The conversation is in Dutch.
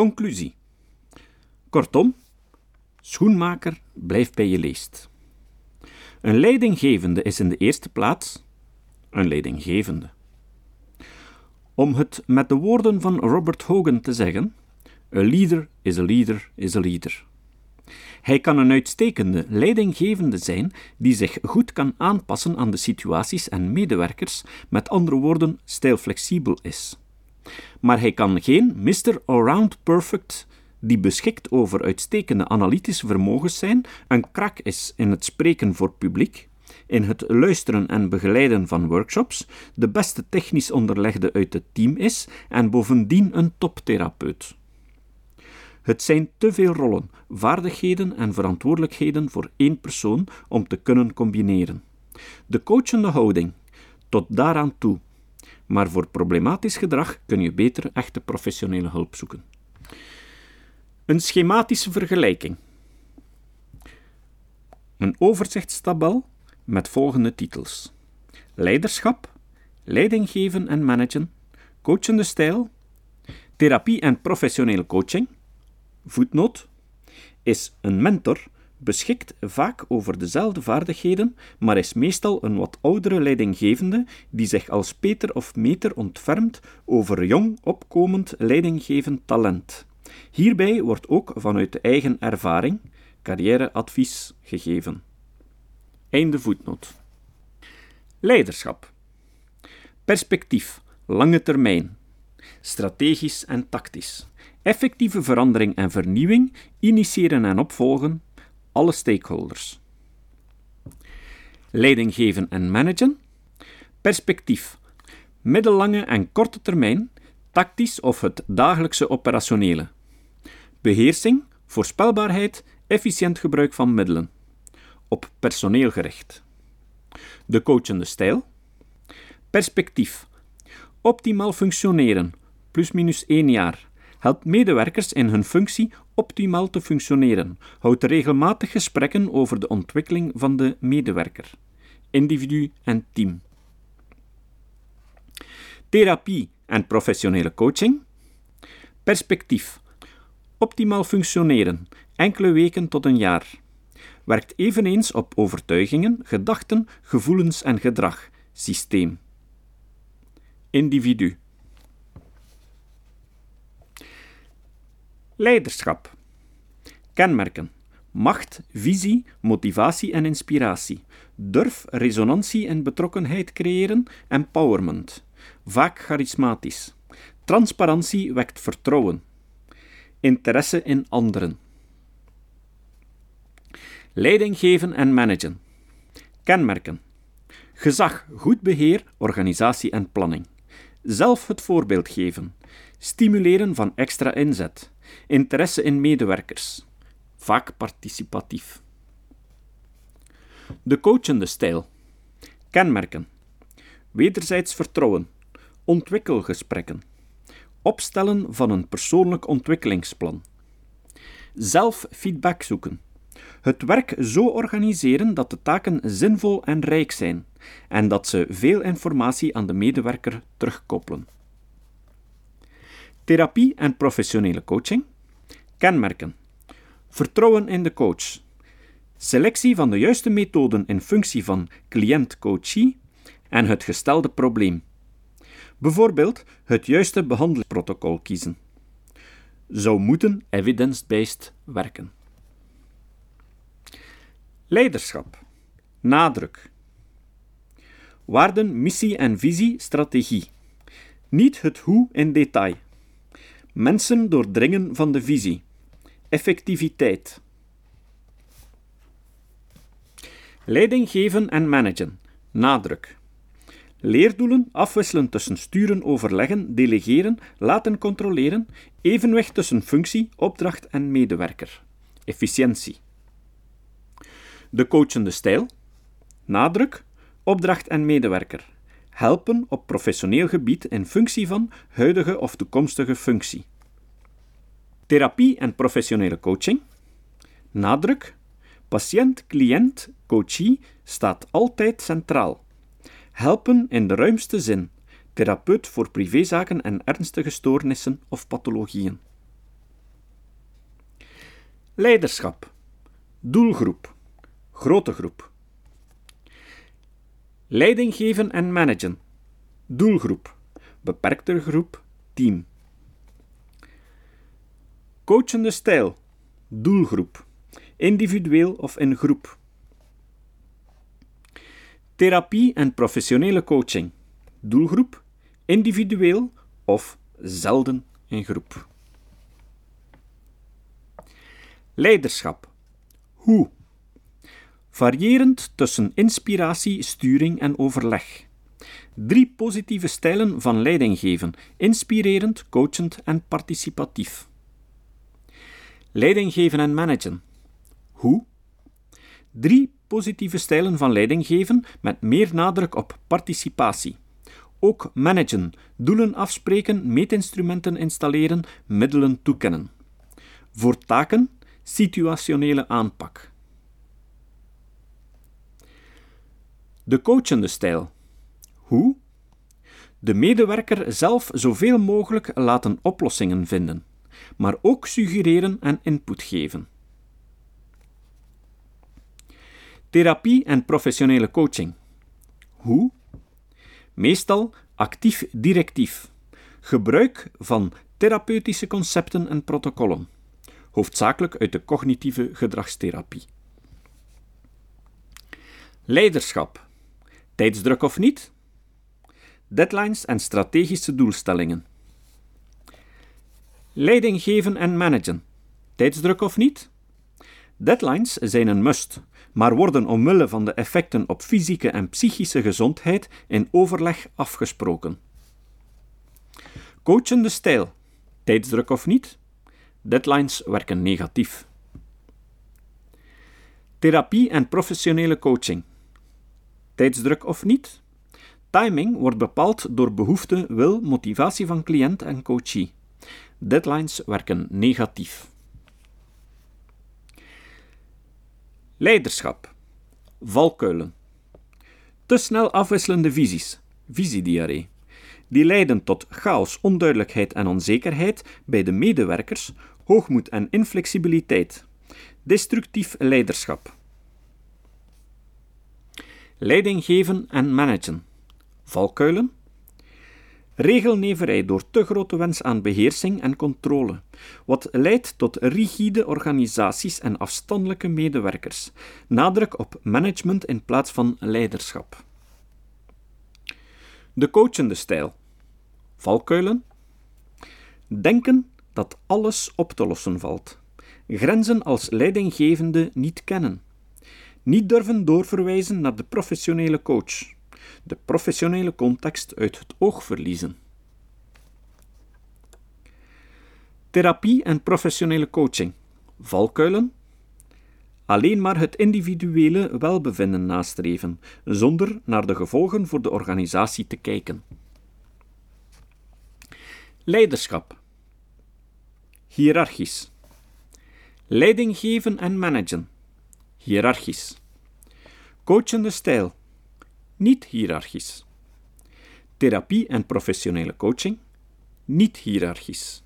Conclusie. Kortom, schoenmaker, blijf bij je leest. Een leidinggevende is in de eerste plaats een leidinggevende. Om het met de woorden van Robert Hogan te zeggen: A leader is a leader is a leader. Hij kan een uitstekende leidinggevende zijn die zich goed kan aanpassen aan de situaties en medewerkers, met andere woorden, stijlflexibel is. Maar hij kan geen Mr. Around Perfect die beschikt over uitstekende analytische vermogens zijn, een krak is in het spreken voor publiek, in het luisteren en begeleiden van workshops, de beste technisch onderlegde uit het team is en bovendien een toptherapeut. Het zijn te veel rollen, vaardigheden en verantwoordelijkheden voor één persoon om te kunnen combineren. De coachende houding, tot daaraan toe. Maar voor problematisch gedrag kun je beter echte professionele hulp zoeken. Een schematische vergelijking. Een overzichtstabel met volgende titels: Leiderschap, leidinggeven en managen, coachende stijl, therapie en professionele coaching. Voetnoot: is een mentor beschikt vaak over dezelfde vaardigheden, maar is meestal een wat oudere leidinggevende die zich als Peter of Meter ontfermt over jong opkomend leidinggevend talent. Hierbij wordt ook vanuit de eigen ervaring carrièreadvies gegeven. Einde voetnoot. Leiderschap. Perspectief, lange termijn. Strategisch en tactisch. Effectieve verandering en vernieuwing, initiëren en opvolgen, alle stakeholders. Leiding geven en managen. Perspectief. Middellange en korte termijn, tactisch of het dagelijkse operationele. Beheersing, voorspelbaarheid, efficiënt gebruik van middelen. Op personeel gericht. De coachende stijl. Perspectief. Optimaal functioneren, plus minus één jaar. Helpt medewerkers in hun functie optimaal te functioneren. Houdt regelmatig gesprekken over de ontwikkeling van de medewerker, individu en team. Therapie en professionele coaching. Perspectief optimaal functioneren, enkele weken tot een jaar. Werkt eveneens op overtuigingen, gedachten, gevoelens en gedrag, systeem. Individu. Leiderschap. Kenmerken: macht, visie, motivatie en inspiratie. Durf, resonantie en betrokkenheid creëren, empowerment. Vaak charismatisch. Transparantie wekt vertrouwen interesse in anderen. Leiding geven en managen. Kenmerken. Gezag, goed beheer, organisatie en planning. Zelf het voorbeeld geven. Stimuleren van extra inzet. Interesse in medewerkers. Vaak participatief. De coachende stijl. Kenmerken. Wederzijds vertrouwen. Ontwikkelgesprekken opstellen van een persoonlijk ontwikkelingsplan. Zelf feedback zoeken. Het werk zo organiseren dat de taken zinvol en rijk zijn en dat ze veel informatie aan de medewerker terugkoppelen. Therapie en professionele coaching. Kenmerken. Vertrouwen in de coach. Selectie van de juiste methoden in functie van cliënt-coachie en het gestelde probleem. Bijvoorbeeld het juiste behandelingsprotocol kiezen. Zou moeten evidence-based werken. Leiderschap. Nadruk. Waarden, missie en visie, strategie. Niet het hoe in detail. Mensen doordringen van de visie. Effectiviteit. Leiding geven en managen. Nadruk. Leerdoelen afwisselen tussen sturen, overleggen, delegeren, laten controleren, evenwicht tussen functie, opdracht en medewerker. Efficiëntie. De coachende stijl. Nadruk, opdracht en medewerker. Helpen op professioneel gebied in functie van huidige of toekomstige functie. Therapie en professionele coaching. Nadruk, patiënt, cliënt, coachie staat altijd centraal. Helpen in de ruimste zin. Therapeut voor privézaken en ernstige stoornissen of pathologieën. Leiderschap. Doelgroep. Grote groep. Leiding geven en managen. Doelgroep. Beperkte groep. Team. Coachende stijl. Doelgroep. Individueel of in groep. Therapie en professionele coaching. Doelgroep. Individueel of zelden in groep. Leiderschap. Hoe? Variërend tussen inspiratie, sturing en overleg. Drie positieve stijlen van leiding geven: inspirerend, coachend en participatief. Leiding geven en managen. Hoe? Drie positieve stijlen van leiding geven met meer nadruk op participatie. Ook managen, doelen afspreken, meetinstrumenten installeren, middelen toekennen. Voor taken, situationele aanpak. De coachende stijl. Hoe? De medewerker zelf zoveel mogelijk laten oplossingen vinden, maar ook suggereren en input geven. Therapie en professionele coaching. Hoe? Meestal actief-directief. Gebruik van therapeutische concepten en protocollen, hoofdzakelijk uit de cognitieve gedragstherapie. Leiderschap. Tijdsdruk of niet? Deadlines en strategische doelstellingen. Leiding geven en managen. Tijdsdruk of niet? Deadlines zijn een must, maar worden omwille van de effecten op fysieke en psychische gezondheid in overleg afgesproken. Coachende stijl. Tijdsdruk of niet? Deadlines werken negatief. Therapie en professionele coaching. Tijdsdruk of niet? Timing wordt bepaald door behoefte, wil, motivatie van cliënt en coachie. Deadlines werken negatief. Leiderschap. Valkuilen. Te snel afwisselende visies. Visiediarree. Die leiden tot chaos, onduidelijkheid en onzekerheid bij de medewerkers, hoogmoed en inflexibiliteit. Destructief leiderschap. Leiding geven en managen. Valkuilen. Regelneverij door te grote wens aan beheersing en controle, wat leidt tot rigide organisaties en afstandelijke medewerkers. Nadruk op management in plaats van leiderschap. De coachende stijl. Valkuilen. Denken dat alles op te lossen valt. Grenzen als leidinggevende niet kennen. Niet durven doorverwijzen naar de professionele coach de professionele context uit het oog verliezen. Therapie en professionele coaching. Valkuilen. Alleen maar het individuele welbevinden nastreven, zonder naar de gevolgen voor de organisatie te kijken. Leiderschap. Hierarchisch. Leiding geven en managen. Hierarchisch. Coachende stijl niet hiërarchisch. Therapie en professionele coaching, niet hiërarchisch.